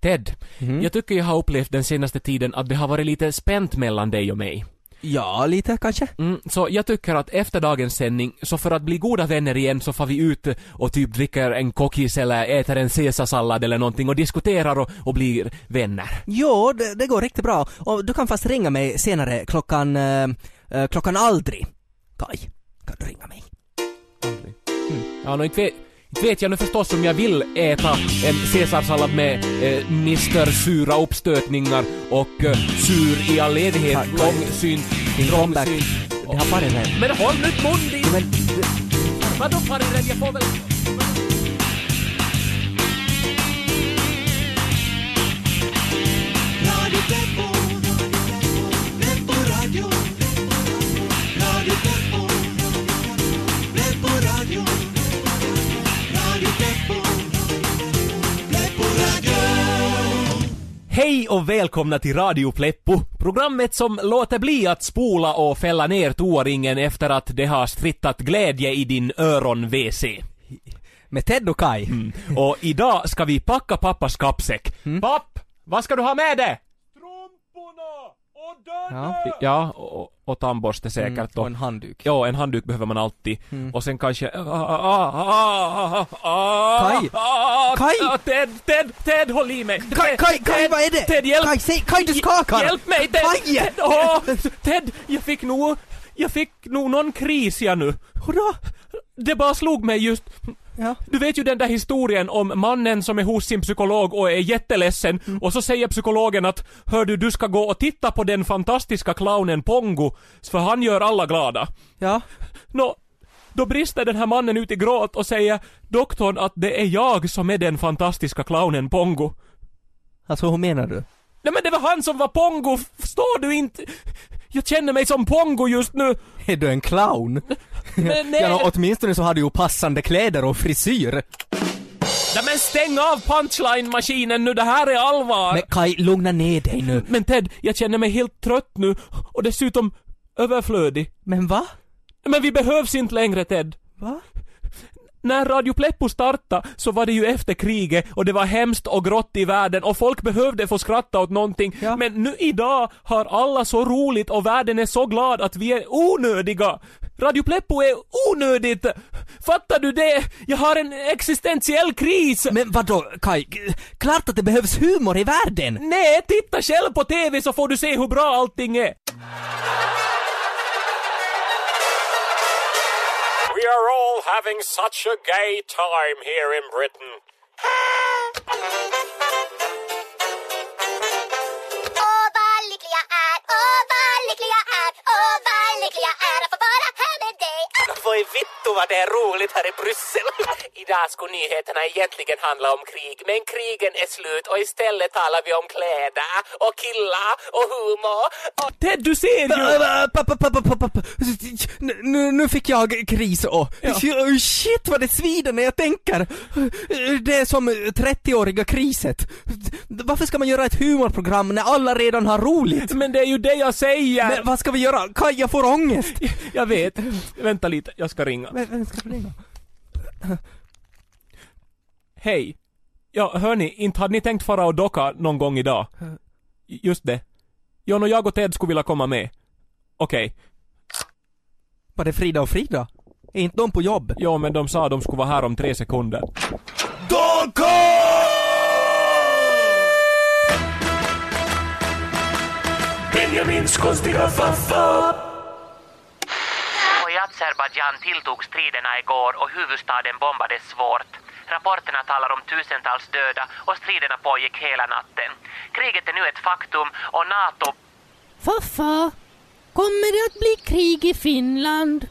Ted, jag tycker jag har upplevt den senaste tiden att det har varit lite spänt mellan dig och mig. Ja, lite kanske. Mm, så jag tycker att efter dagens sändning, så för att bli goda vänner igen så får vi ut och typ dricker en kokis eller äter en caesarsallad eller någonting och diskuterar och, och blir vänner. Jo, det, det går riktigt bra. Och du kan fast ringa mig senare klockan, eh, eh, klockan aldrig. Kai, kan du ringa mig? Aldrig. Ja, no, inte, vet, inte vet jag nu förstås om jag vill äta en caesarsallad med eh, Mr Sura uppstötningar och eh, sur i all evighet, långsynt, trångsynt. Det har varit redan. Men håll nu mun din! Men, Vadå farbror, jag får väl... Radio Hej och välkomna till Radio Pleppo, programmet som låter bli att spola och fälla ner toaringen efter att det har strittat glädje i din öron-WC. med Ted och Kai. Mm. Och idag ska vi packa pappas kappsäck. Papp! Vad ska du ha med dig? Ja. Ja, och, och tandborste säkert Mm, och en handduk. Ja, en handduk behöver man alltid. Och sen kanske... Kaj! Kaj! Ted, Ted, Ted, håll i mig! Kaj, Kaj, Kaj, vad är det? Ted, hjälp! Kaj, säg, Kaj, du skakar! Hjälp mig Ted! Kaj! Ted, åh, Ted, jag fick nog... Jag fick nog någon kris jag nu. Hurra? Det bara slog mig just... Ja. Du vet ju den där historien om mannen som är hos sin psykolog och är jätteledsen och så säger psykologen att Hör du, du ska gå och titta på den fantastiska clownen Pongo för han gör alla glada. Ja. Nå, då brister den här mannen ut i gråt och säger doktorn att det är jag som är den fantastiska clownen Pongo. Alltså hur menar du? Nej men det var han som var Pongo, förstår du inte? Jag känner mig som Pongo just nu. Är du en clown? Men nej. Ja, åtminstone så har du ju passande kläder och frisyr. Nej men stäng av punchline-maskinen nu, det här är allvar. Men Kai, lugna ner dig nu. Men Ted, jag känner mig helt trött nu och dessutom överflödig. Men va? Men vi behövs inte längre Ted. Va? När Radio Pleppo startade så var det ju efter kriget och det var hemskt och grått i världen och folk behövde få skratta åt någonting. Ja. Men nu idag har alla så roligt och världen är så glad att vi är onödiga. Radio Pleppo är onödigt! Fattar du det? Jag har en existentiell kris! Men vadå, Kai? Klart att det behövs humor i världen! Nej, titta själv på TV så får du se hur bra allting är. We are all having such a gay time here in Britain. Åh vad lycklig jag är, åh vad lycklig jag är, åh vad lycklig jag är Vad vittu vad det är roligt här i Bryssel. Idag skulle nyheterna egentligen handla om krig, men krigen är slut och istället talar vi om kläder och killar och humor. Och... Ted, du ser ju! Nu, nu fick jag kris och... Shit vad det svider när jag tänker. Det är som 30-åriga kriset. Varför ska man göra ett humorprogram när alla redan har roligt? Men det är ju det jag säger! Men vad ska vi göra? Kaj, jag får ångest. Jag vet. Vänta lite, jag ska ringa. Vem vem ska vi ringa? Hej. Ja, hörni, inte hade ni tänkt fara och docka någon gång idag? Just det. John och jag och Ted skulle vilja komma med. Okej. Var det Frida och Frida? Är inte de på jobb? Ja, men de sa de skulle vara här om tre sekunder. Benjamins konstiga faffa. Azerbajdzjan tilltog striderna igår och huvudstaden bombades svårt. Rapporterna talar om tusentals döda och striderna pågick hela natten. Kriget är nu ett faktum och NATO Faffa, kommer det att bli krig i Finland?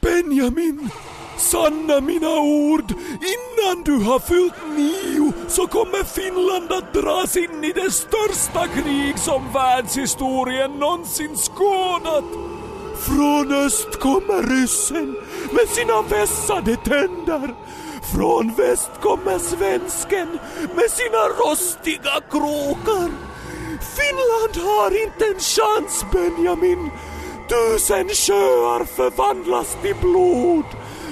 Benjamin, sanna mina ord. Innan du har fyllt nio så kommer Finland att dras in i det största krig som världshistorien någonsin skådat. Från öst kommer ryssen med sina vässade tänder. Från väst kommer svensken med sina rostiga kråkar. Finland har inte en chans, Benjamin. Tusen sjöar förvandlas till blod.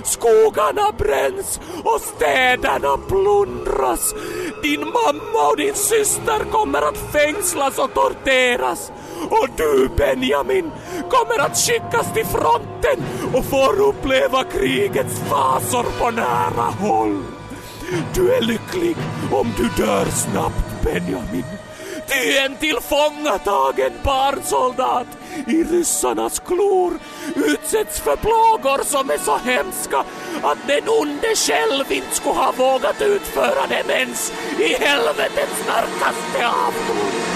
Skogarna bränns och städerna plundras. Din mamma och din syster kommer att fängslas och torteras. Och du Benjamin kommer att skickas till fronten och får uppleva krigets fasor på nära håll. Du är lycklig om du dör snabbt Benjamin. Ty en tillfångatagen barnsoldat i ryssarnas klor utsätts för plågor som är så hemska att den onde själv inte skulle ha vågat utföra dem ens i helvetets mörkaste avgrund.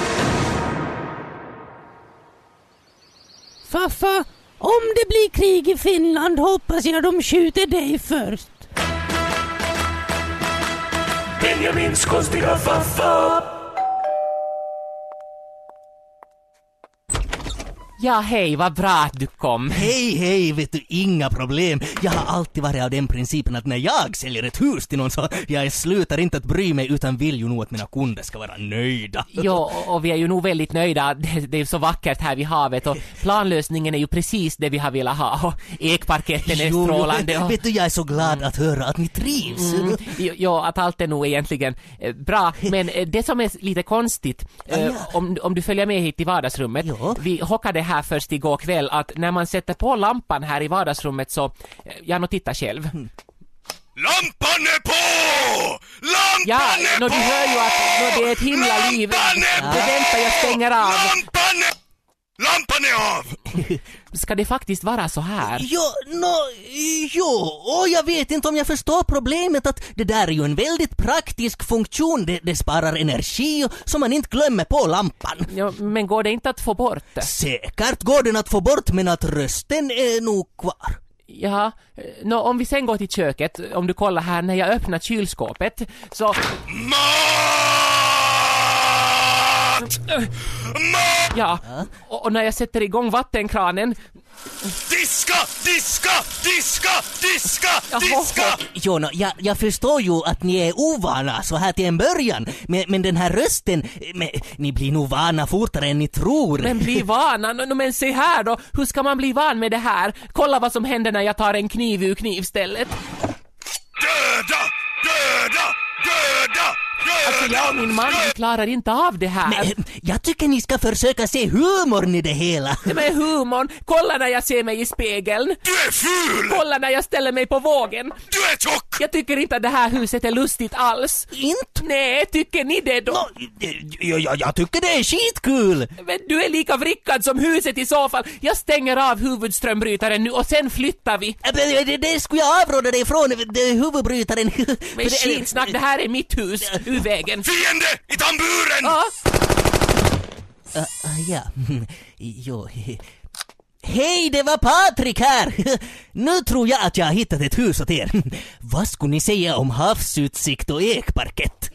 Faffa, om det blir krig i Finland hoppas jag de skjuter dig först. Benjamins konstiga faffa. Ja, hej, vad bra att du kom. Hej, hej, vet du, inga problem. Jag har alltid varit av den principen att när jag säljer ett hus till någon så jag slutar inte att bry mig utan vill ju nog att mina kunder ska vara nöjda. Jo, och vi är ju nog väldigt nöjda. Det, är ju så vackert här vid havet och planlösningen är ju precis det vi har velat ha och ekparketten är Jo, strålande och... vet du, jag är så glad att höra att ni trivs. Mm, jo, att allt är nog egentligen eh, bra, men eh, det som är lite konstigt, eh, Ja, ja. om, om du följer med hit i vardagsrummet, Ja. vi hockade här först igår kväll att när man sätter på lampan här i vardagsrummet så, eh, ja, nå titta själv. Lampan är på! Lampan Ja, är på! du hör ju att nå, det är ett himla liv. Lampan är Det vänta, jag stänger av. Lampan Lampan är av! Ska det faktiskt vara så här? Jo, nå, jo, och jag vet inte om jag förstår problemet att det där är ju en väldigt praktisk funktion, det, det sparar energi och så man inte glömmer på lampan. Ja, men går det inte att få bort det? Säkert går den att få bort men att rösten är nog kvar. Ja, nå, om vi sen går till köket, om du kollar här när jag öppnar kylskåpet, så, Mat! Mat! ja, och, och när jag sätter igång vattenkranen, Diska, diska, diska, diska, diska! Jo, nå, jag, jag förstår ju att ni är ovana så här till en början, men, men den här rösten, men, ni blir nog vana fortare än ni tror. men bli vana, nå, men se här då, hur ska man bli van med det här? Kolla vad som händer när jag tar en kniv ur knivstället. Alltså jag och min man, vi klarar inte av det här. Men, jag tycker ni ska försöka se humorn i det hela. Med humorn, kolla när jag ser mig i spegeln. Du är ful! Kolla när jag ställer mig på vågen. Du är tjock! Jag tycker inte att det här huset är lustigt alls. Inte? Nej, tycker ni det då? Jag, jag, jag tycker det är skitkul! Men du är lika vrickad som huset i så fall. Jag stänger av huvudströmbrytaren nu och sen flyttar vi. Men Det, det skulle jag avråda dig ifrån, det är huvudbrytaren. Men skitsnack, det här är mitt hus. Ur vägen. Fiende i tamburen! Ja, Ah, ah, ja, jo. Hej, det var Patrik här! Nu tror jag att jag har hittat ett hus åt er. Vad skulle ni säga om havsutsikt och ekparkett?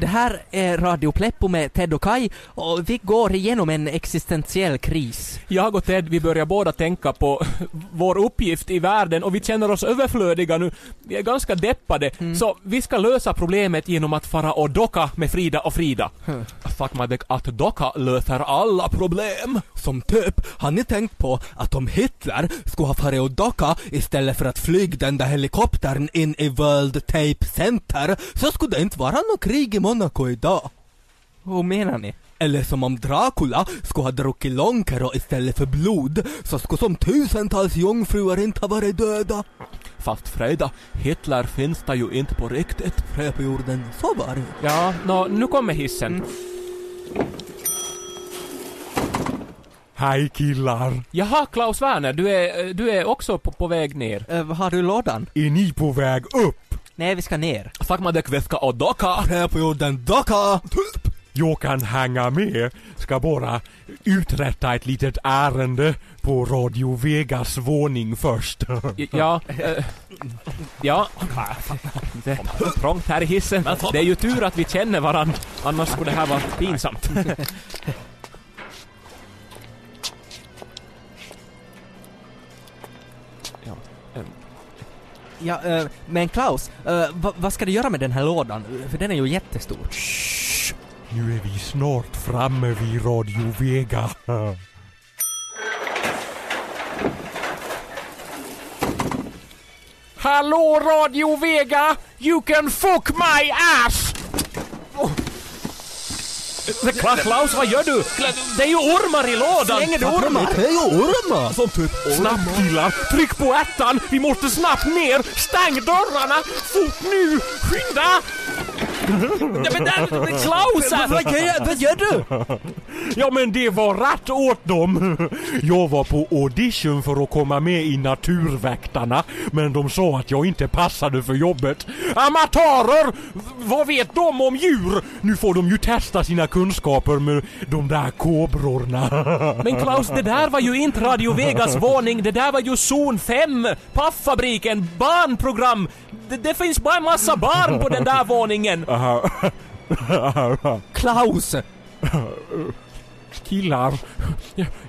Det här är Radio Pleppo med Ted och Kai och vi går igenom en existentiell kris. Jag och Ted, vi börjar båda tänka på vår uppgift i världen och vi känner oss överflödiga nu. Vi är ganska deppade, så vi ska lösa problemet genom att fara och docka med Frida och Frida. Fuck my dick, att docka löser alla problem. Som typ, har ni tänkt på att om Hitler skulle ha farit och docka istället för att flyga den där helikoptern in i World Tape Center så skulle det inte vara något krig i Monaco idag. Vad menar ni? Eller som om Dracula skulle ha druckit Lonkero istället för blod så skulle som tusentals jungfrur inte ha varit döda. Fast Frida, Hitler finns det ju inte på riktigt. Frö på jorden, så var det. Ja, nå, nu kommer hissen. Hej killar! Jaha, Klaus Werner, du är, du är också på, på väg ner. Äh, har du lådan? Är ni på väg upp? Nej, vi ska ner. Fuck my dick, vi ska och docka. Frö på jorden, docka! Jag kan hänga med. Ska bara uträtta ett litet ärende på Radio Vegas våning först. Ja, eh, ja. Det är trångt här i hissen. Det är ju tur att vi känner varandra, annars skulle det här vara pinsamt. Ja, äh, men Klaus, äh, va, vad ska du göra med den här lådan? För den är ju jättestor. Nu är vi snart framme vid Radio Vega. Hallå Radio Vega! You can fuck my ass! Kla- Klaus, vad gör du? Det är ju ormar i lådan! Slänger du ormar? Det är ju ormar! Som typ Snabbt killar, tryck på ettan! Vi måste snabbt ner! Stäng dörrarna! Fort nu! Skynda! Ja, men där, men Klaus! här- Vad gör, vad gör du? Ja men det var rätt åt dem. Jag var på audition för att komma med i Naturväktarna men de sa att jag inte passade för jobbet. Amatörer! Vad vet de om djur? Nu får de ju testa sina kunskaper med de där kobrorna. Men Klaus, det där var ju inte Radio Vegas våning, det där var ju zon 5! Paffabriken, barnprogram! Det, det finns bara en massa barn på den där våningen! Klaus! Killar,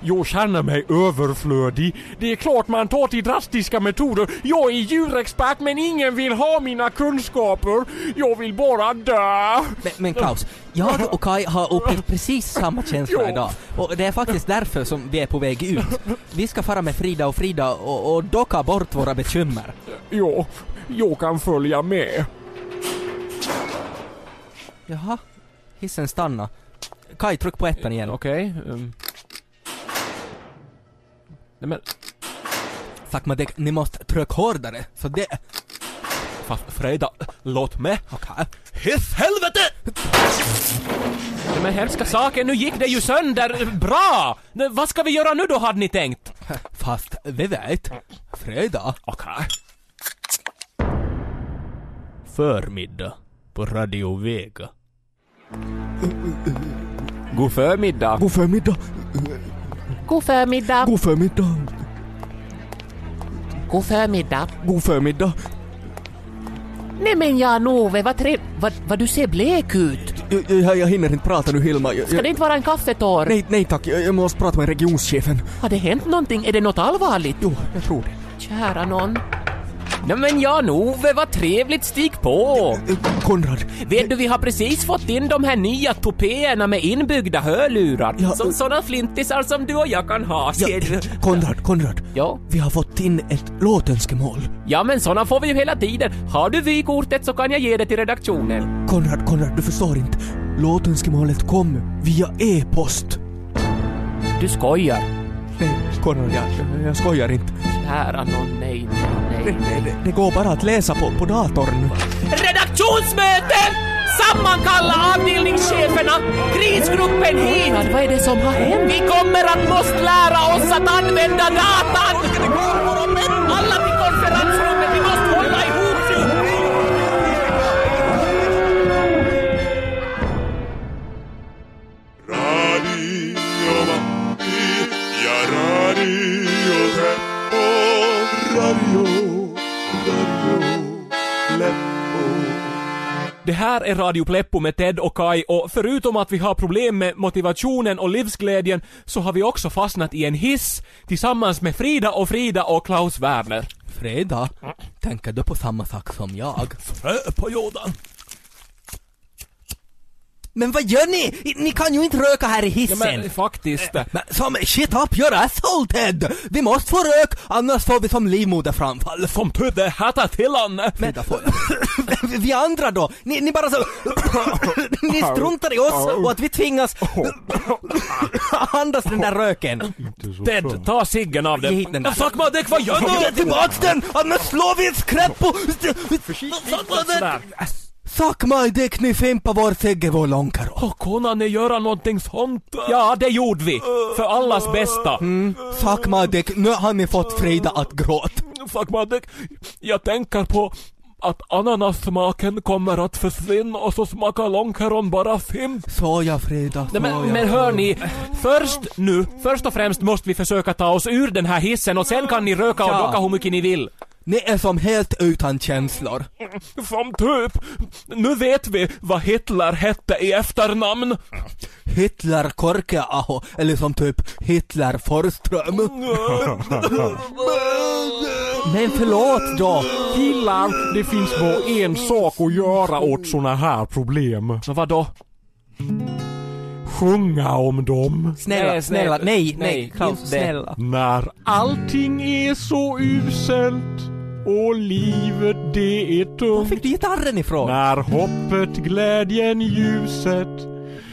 jag känner mig överflödig. Det är klart man tar till drastiska metoder. Jag är djurexpert men ingen vill ha mina kunskaper. Jag vill bara dö. Men, men Klaus, jag och Kai har upplevt precis samma känsla idag. Och det är faktiskt därför som vi är på väg ut. Vi ska fara med Frida och Frida och, och docka bort våra bekymmer. Ja, jag kan följa med. Jaha, hissen stanna. Kai, tryck på ettan igen. Okej. ehm. Nej men, Fuck det, ni måste trycka hårdare. Så det... fast Freda, låt mig. Okej. Hiss helvete! Nej, Men hemska saker, nu gick det ju sönder. Bra! Nu, vad ska vi göra nu då hade ni tänkt? Fast vi vet. Fredag. Okej. Förmiddag på Radio Vega. God förmiddag. God förmiddag. God förmiddag. God förmiddag. God förmiddag. God förmiddag. Nej men Jan-Ove, vad trev... Vad, vad du ser blek ut. Jag, jag, jag hinner inte prata nu Hilma. Jag, Ska jag, det inte vara en kaffetår? nej, nej tack. Jag, jag måste prata med regionschefen. Har det hänt någonting? Är det något allvarligt? Jo, jag tror det. Kära någon. Nej men Jan-Ove, vad trevligt, stig på! Eh, Konrad. Vet du, vi har precis fått in de här nya tupéerna med inbyggda hörlurar. Ja, eh. sådana flintisar som du och jag kan ha, Ja, ser du. Konrad, Konrad. Ja. Vi har fått in ett låtönskemål. Ja men såna får vi ju hela tiden. Har du vykortet så kan jag ge det till redaktionen. Konrad, Konrad, du förstår inte. Låtönskemålet kom via e-post. Du skojar. Nej, Konrad, jag, jag skojar inte. Kära nån, nej, nej, Det, nej. det, det går bara att läsa på, på datorn. Redaktionsmöte! Sammankalla avdelningscheferna! Krisgruppen hit! Vad är det som har hänt? Vi kommer att måste lära oss att använda datan! Alla till konferensrummet, Det här är Radio Pleppo med Ted och Kai och förutom att vi har problem med motivationen och livsglädjen så har vi också fastnat i en hiss tillsammans med Frida och Frida och Klaus Werner. Freda, tänker du på samma sak som jag? Frö på jorden. Men vad gör ni? Ni kan ju inte röka här i Ja, hissen. men faktiskt. Men som shit up your asshole Ted! Vi måste få rök, annars får vi som livmoderframfall. Som det hattar till han. Får Vi andra då? Ni, ni bara så... ni struntar i oss och att vi tvingas andas den där röken. Ted, ta ciggen av Ge den. hit den där. Fuck my dick, vad gör Ge du? tillbaks den! Annars slår vi ett skräp på... Sådär. Suck my dick, ni fimpar vår segge vår långkaro. Och kunna ni göra någonting sånt? Ja, det gjorde vi. För allas bästa. Mm, suck my dick, nu har ni fått Frida att gråta. Fuck my dick. Jag tänker på att ananassmaken kommer att försvinna och så smakar långkäron bara fimp. Så ja Frida, så Nej, men, ja. men hör ni, först nu, först och främst måste vi försöka ta oss ur den här hissen och sen kan ni röka och Ja. docka hur mycket ni vill. Ni är som helt utan känslor. Som typ, nu vet vi vad Hitler hette i efternamn. Hitler Korkeaho, eller som typ Hitler Forström. Men förlåt då. Killar, det finns bara en sak att göra åt såna här problem. Så vadå? Sjunga om dem. Snälla, Nej, snälla, nej, nej, Klaus, inte snälla. När allting är så uselt och livet det är Var tungt. fick du gitarren ifrån? När hoppet, glädjen, ljuset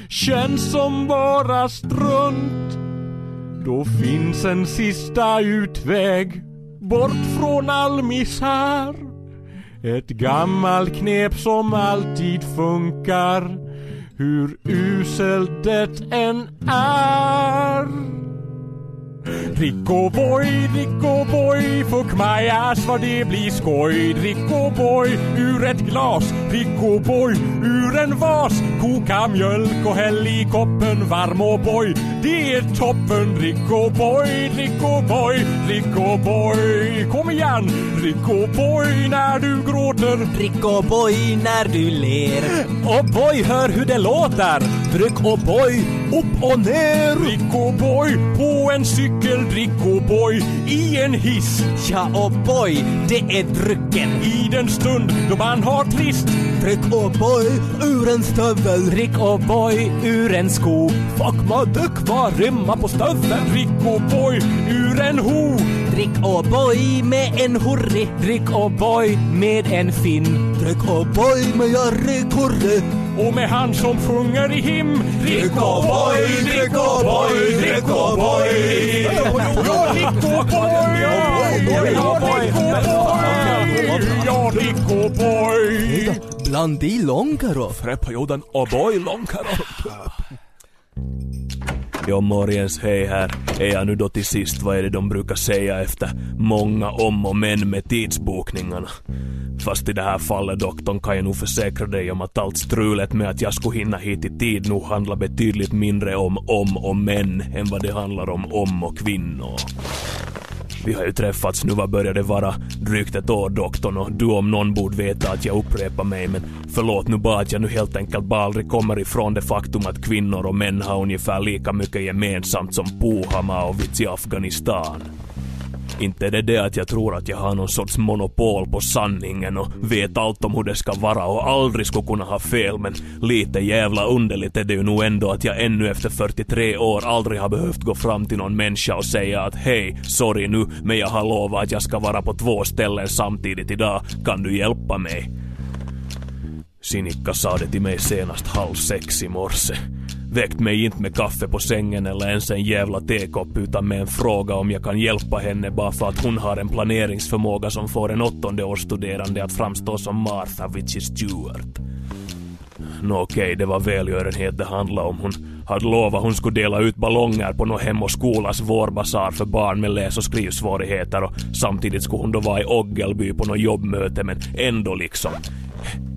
känns som bara strunt. Då finns en sista utväg bort från all misär. Ett gammalt knep som alltid funkar hur uselt det än är. Drick och boy, drick och boy, fuck my ass vad det blir skoj. Drick och boy ur ett glas, drick och boy ur en vas. Koka mjölk och häll i koppen varm och boy. Det är toppen, drick och boy, drick och boy, drick och boy. Kom igen, drick och boy när du gråter. Drick och boy när du ler. Och boy, hör hur det låter! Tryck och boy, upp och ner! Drick och boy på en cykel, drick och boy i en hiss. Ja och boy, det är drycken. I den stund då man har trist Tryck och boy ur en stövel. Drick och boy ur en sko. Fuck my dick, vad rimmar på stöveln? Drick och boy ur en ho Drick och boy med en hurri. Drick och boy med en fin. Drick och boy med Jari Kurre. Och med han som sjunger i him Drick och boy, drick och boy, drick och boy. Ja, drick och boy Ja, drick och boy Ja, drick och boy Bland i långkaro. Fräppajodan och boy långkaro. Ja, morgens, hej här. Är jag nu då till sist, vad är det de brukar säga efter många om och men med tidsbokningarna? Fast i det här fallet doktorn kan jag nog försäkra dig om att allt strulet med att jag skulle hinna hit i tid nog handlar betydligt mindre om om och män, än vad det handlar om om och kvinnor. Vi har ju träffats nu, vad börjar det vara? Drygt ett år doktorn och du om någon borde veta att jag upprepar mig men förlåt nu bara att jag nu helt enkelt bara aldrig kommer ifrån det faktum att kvinnor och män har ungefär lika mycket gemensamt som Puhama och vits i Afghanistan. Inte är det det att jag tror att jag har någon sorts monopol på sanningen och vet allt om hur det ska vara och aldrig skulle kunna ha fel men lite jävla underligt är det ju nog ändå att jag ännu efter 43 år aldrig har behövt gå fram till någon människa och säga att hej, sorry nu, men jag har lovat att jag ska vara på två ställen samtidigt idag, kan du hjälpa mig? Sinikka sa det till mig senast halv sex i morse. Väckt mig inte med kaffe på sängen eller ens en jävla tekopp utan med en fråga om jag kan hjälpa henne bara för att hon har en planeringsförmåga som får en åttondeårsstuderande att framstå som Martha Vitchy Stewart. Nå okej, det var välgörenhet det handlade om. Hon hade lovat hon skulle dela ut ballonger på någon Hem och skolas vårbasar för barn med läs och skrivsvårigheter och samtidigt skulle hon då vara i Oggelby på något jobbmöte men ändå liksom.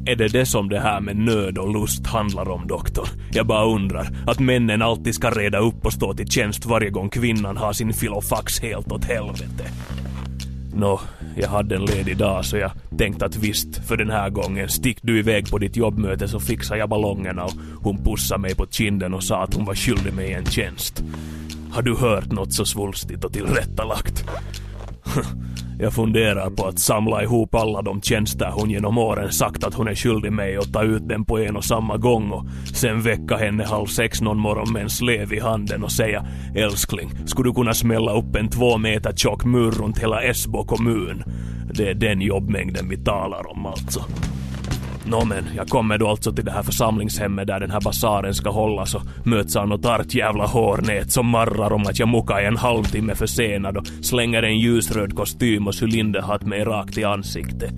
Är det det som det här med nöd och lust handlar om, doktor? Jag bara undrar. Att männen alltid ska reda upp och stå till tjänst varje gång kvinnan har sin filofax helt åt helvete. Nå, jag hade en ledig dag så jag tänkte att visst, för den här gången, stick du iväg på ditt jobbmöte så fixar jag ballongerna och hon pussade mig på kinden och sa att hon var skyldig mig en tjänst. Har du hört något så svulstigt och tillrättalagt? Jag funderar på att samla ihop alla de tjänster hon genom åren sagt att hon är skyldig mig och ta ut den på en och samma gång och sen väcka henne halv sex någon morgon med en slev i handen och säga älskling, skulle du kunna smälla upp en två meter tjock mur runt hela Esbo kommun? Det är den jobbmängden vi talar om alltså. Nå men, jag kommer då alltså till det här församlingshemmet där den här basaren ska hållas och möts av något art jävla hårnät som marrar om att jag muckar en halvtimme försenad och slänger en ljusröd kostym och cylinderhatt mig rakt i ansiktet.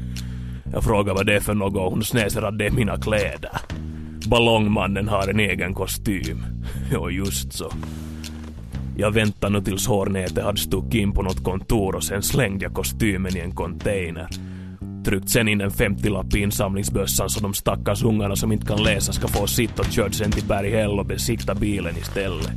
Jag frågar vad det är för något och hon snäser att det är mina kläder. Ballongmannen har en egen kostym. Jo, just så. Jag väntade nu tills hårnätet hade stuckit in på något kontor och sen slängde jag kostymen i en container. Tryckt sen in en 50-lapp i insamlingsbössan så de stackars ungarna som inte kan läsa ska få sitt och kört sen till Berghäll och besikta bilen istället.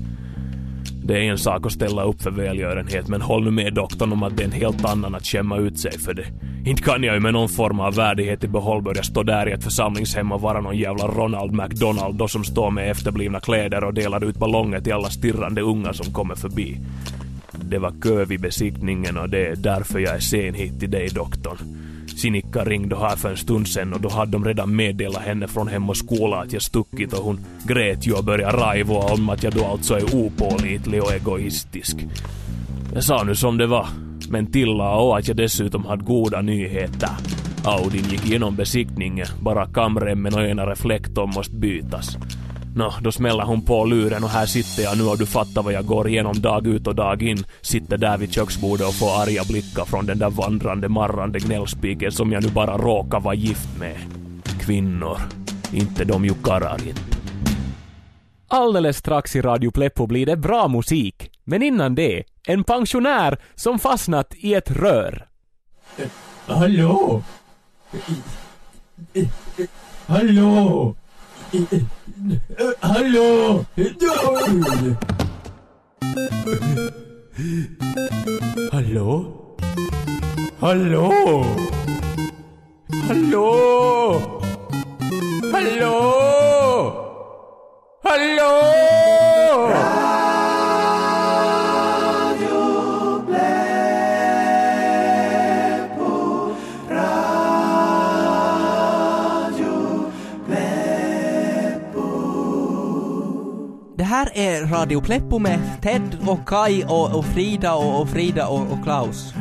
Det är en sak att ställa upp för välgörenhet men håll nu med doktorn om att det är en helt annan att skämma ut sig för det. Inte kan jag ju med någon form av värdighet i behåll börja stå där i ett församlingshem och vara någon jävla Ronald McDonald då som står med efterblivna kläder och delar ut ballonger till alla stirrande ungar som kommer förbi. Det var kö vid besiktningen och det är därför jag är sen hit till dig doktorn. Sinikka ringde här för en stund sen och då hade de redan meddelat henne från Hem och skola att jag stuckit och hon grät ju och började raivoa om att jag då alltså är opålitlig och egoistisk. Jag sa nu som det var, men tillade och att jag dessutom hade goda nyheter. Audin gick igenom besiktningen, bara kamremmen och ena reflektorn måste bytas. Nå, då smäller hon på luren och här sitter jag nu och du fattar vad jag går igenom dag ut och dag in. Sitter där vid köksbordet och får arga blickar från den där vandrande marrande gnällspiken som jag nu bara råkar vara gift med. Kvinnor. Inte de ju karrar inte. Alldeles strax i Radio Pleppo blir det bra musik. Men innan det, en pensionär som fastnat i ett rör. Hallå? Hallå? 할려. 할로? 할로? 할로? 할로? 할로? Radio Pleppo med Ted och Kai och, och Frida och, och Frida och, och Klaus.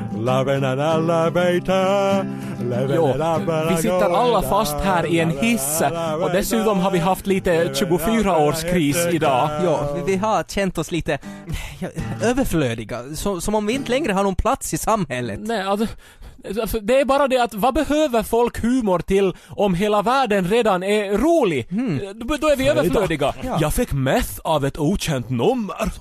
Jo, vi sitter alla fast här i en hiss och dessutom har vi haft lite 24-årskris idag. Ja, vi, har känt oss lite överflödiga, så, som om vi inte längre har någon plats i samhället. Nej, alltså, det är bara det att vad behöver folk humor till om hela världen redan är rolig? Då, då är vi överflödiga. Ja. Jag fick meth av ett okänt nummer.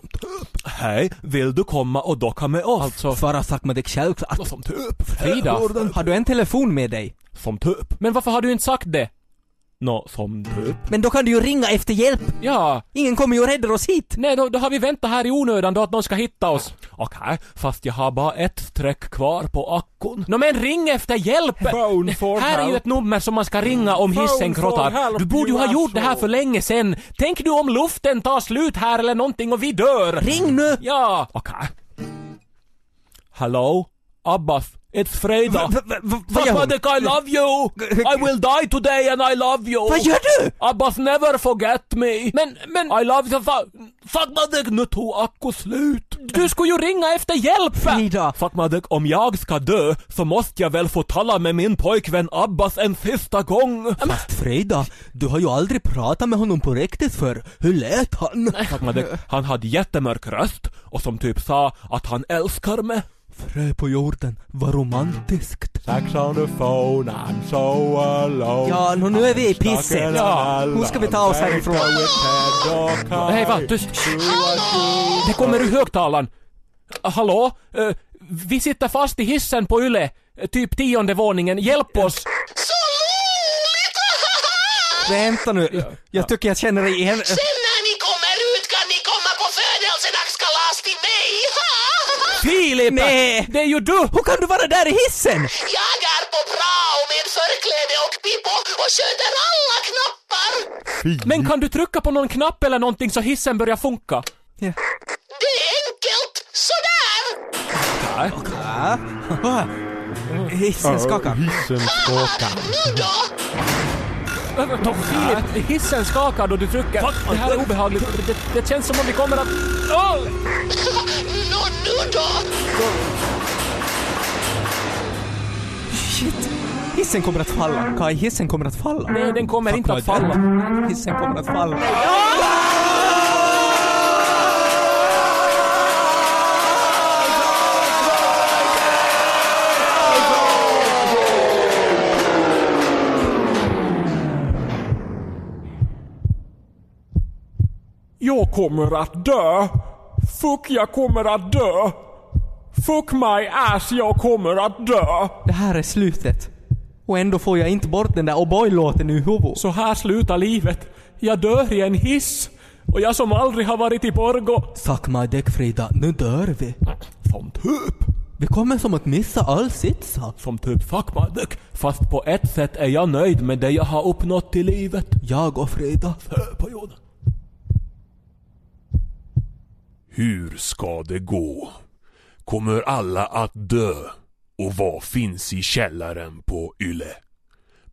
Hej, vill du komma och docka med oss? Alltså, Svara Sakmadek självklart. Som typ. Frida. Har du en telefon med dig? Som typ. men varför har du inte sagt det? Nå, som typ. Men då kan du ju ringa efter hjälp. Ja, Ingen kommer ju och räddar oss hit. nej då, då har vi väntat här i onödan då att någon ska hitta oss. Okej, fast jag har bara ett streck kvar på akkun. Nå men ring efter hjälp! Phone for här är ju help. ett nummer som man ska ringa om hissen help, Du borde ju ha gjort det här för länge sen. Tänk du om luften tar slut här eller någonting och vi dör. Ring nu! Ja! Okej. Hello? Abbas, it's Frida. Va- va- va- vad? Fatmadik, I love you! I will die today and I love you! Vad gör du? Abbas, never forget me! Men, men, I love you, fa- Fatmadik, nu tog akku slut! du skulle ju ringa efter hjälp! Frida! Fatmadik, om jag ska dö så måste jag väl få tala med min pojkvän Abbas en sista gång? Fast Frida, du har ju aldrig pratat med honom på riktigt för Hur lät han? Fatmadik, han hade jättemörk röst och som typ sa att han älskar mig. Frö på jorden, vad romantiskt. Sex on the phone, I'm so alone. Ja, nu, nu är vi i pisset. Ja. Hur ska vi ta oss härifrån? Hej va, tyst! Det kommer ur högtalaren. Hallå? Eh, vi sitter fast i hissen på Yle. Eh, Typ tionde våningen. Hjälp oss! Så roligt! Vänta nu, jag tycker jag känner igen... Sen när ni kommer ut kan ni komma på födelsedagskalas till mig! Filip! Nej! Det är ju du! Hur kan du vara där i hissen? Jag är på prao med förkläde och pipo och sköter alla knappar! Men kan du trycka på någon knapp eller någonting så hissen börjar funka? Ja. Det är enkelt! Sådär! Ah, Hissen skakar. Hissen skakar. Nu då? Filip, hissen skakar då du trycker. Det här är obehagligt. Det, det känns som om vi kommer att... Åh! Nå, nu då? Shit. Hissen kommer att falla. Kai, hissen kommer att falla. Nej, den kommer inte att falla. Hissen kommer att falla. Kommer att dö. Fuck, jag kommer att dö. Fuck my ass, jag kommer att dö. Det här är slutet. Och ändå får jag inte bort den där O'boy-låten ur huvudet. Så här slutar livet. Jag dör i en hiss. Och jag som aldrig har varit i Borgo. Suck my dick Frida, nu dör vi. Som typ. Vi kommer som att missa all sitsa. Som typ Fatmadik. Fast på ett sätt är jag nöjd med det jag har uppnått i livet. Jag och Frida. Hör på jorden. Hur ska det gå? Kommer alla att dö? Och vad finns i källaren på Yle?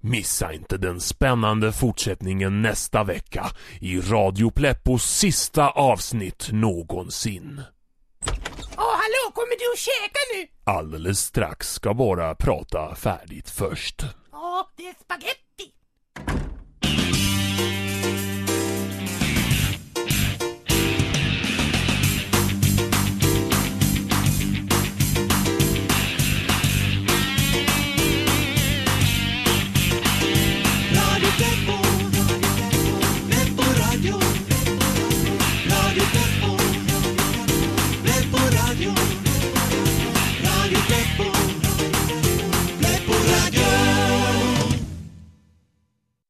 Missa inte den spännande fortsättningen nästa vecka i Radio Pleppos sista avsnitt någonsin. Åh, hallå, kommer du att käka nu? Alldeles strax ska bara prata färdigt först. Ja, det är spaghetti.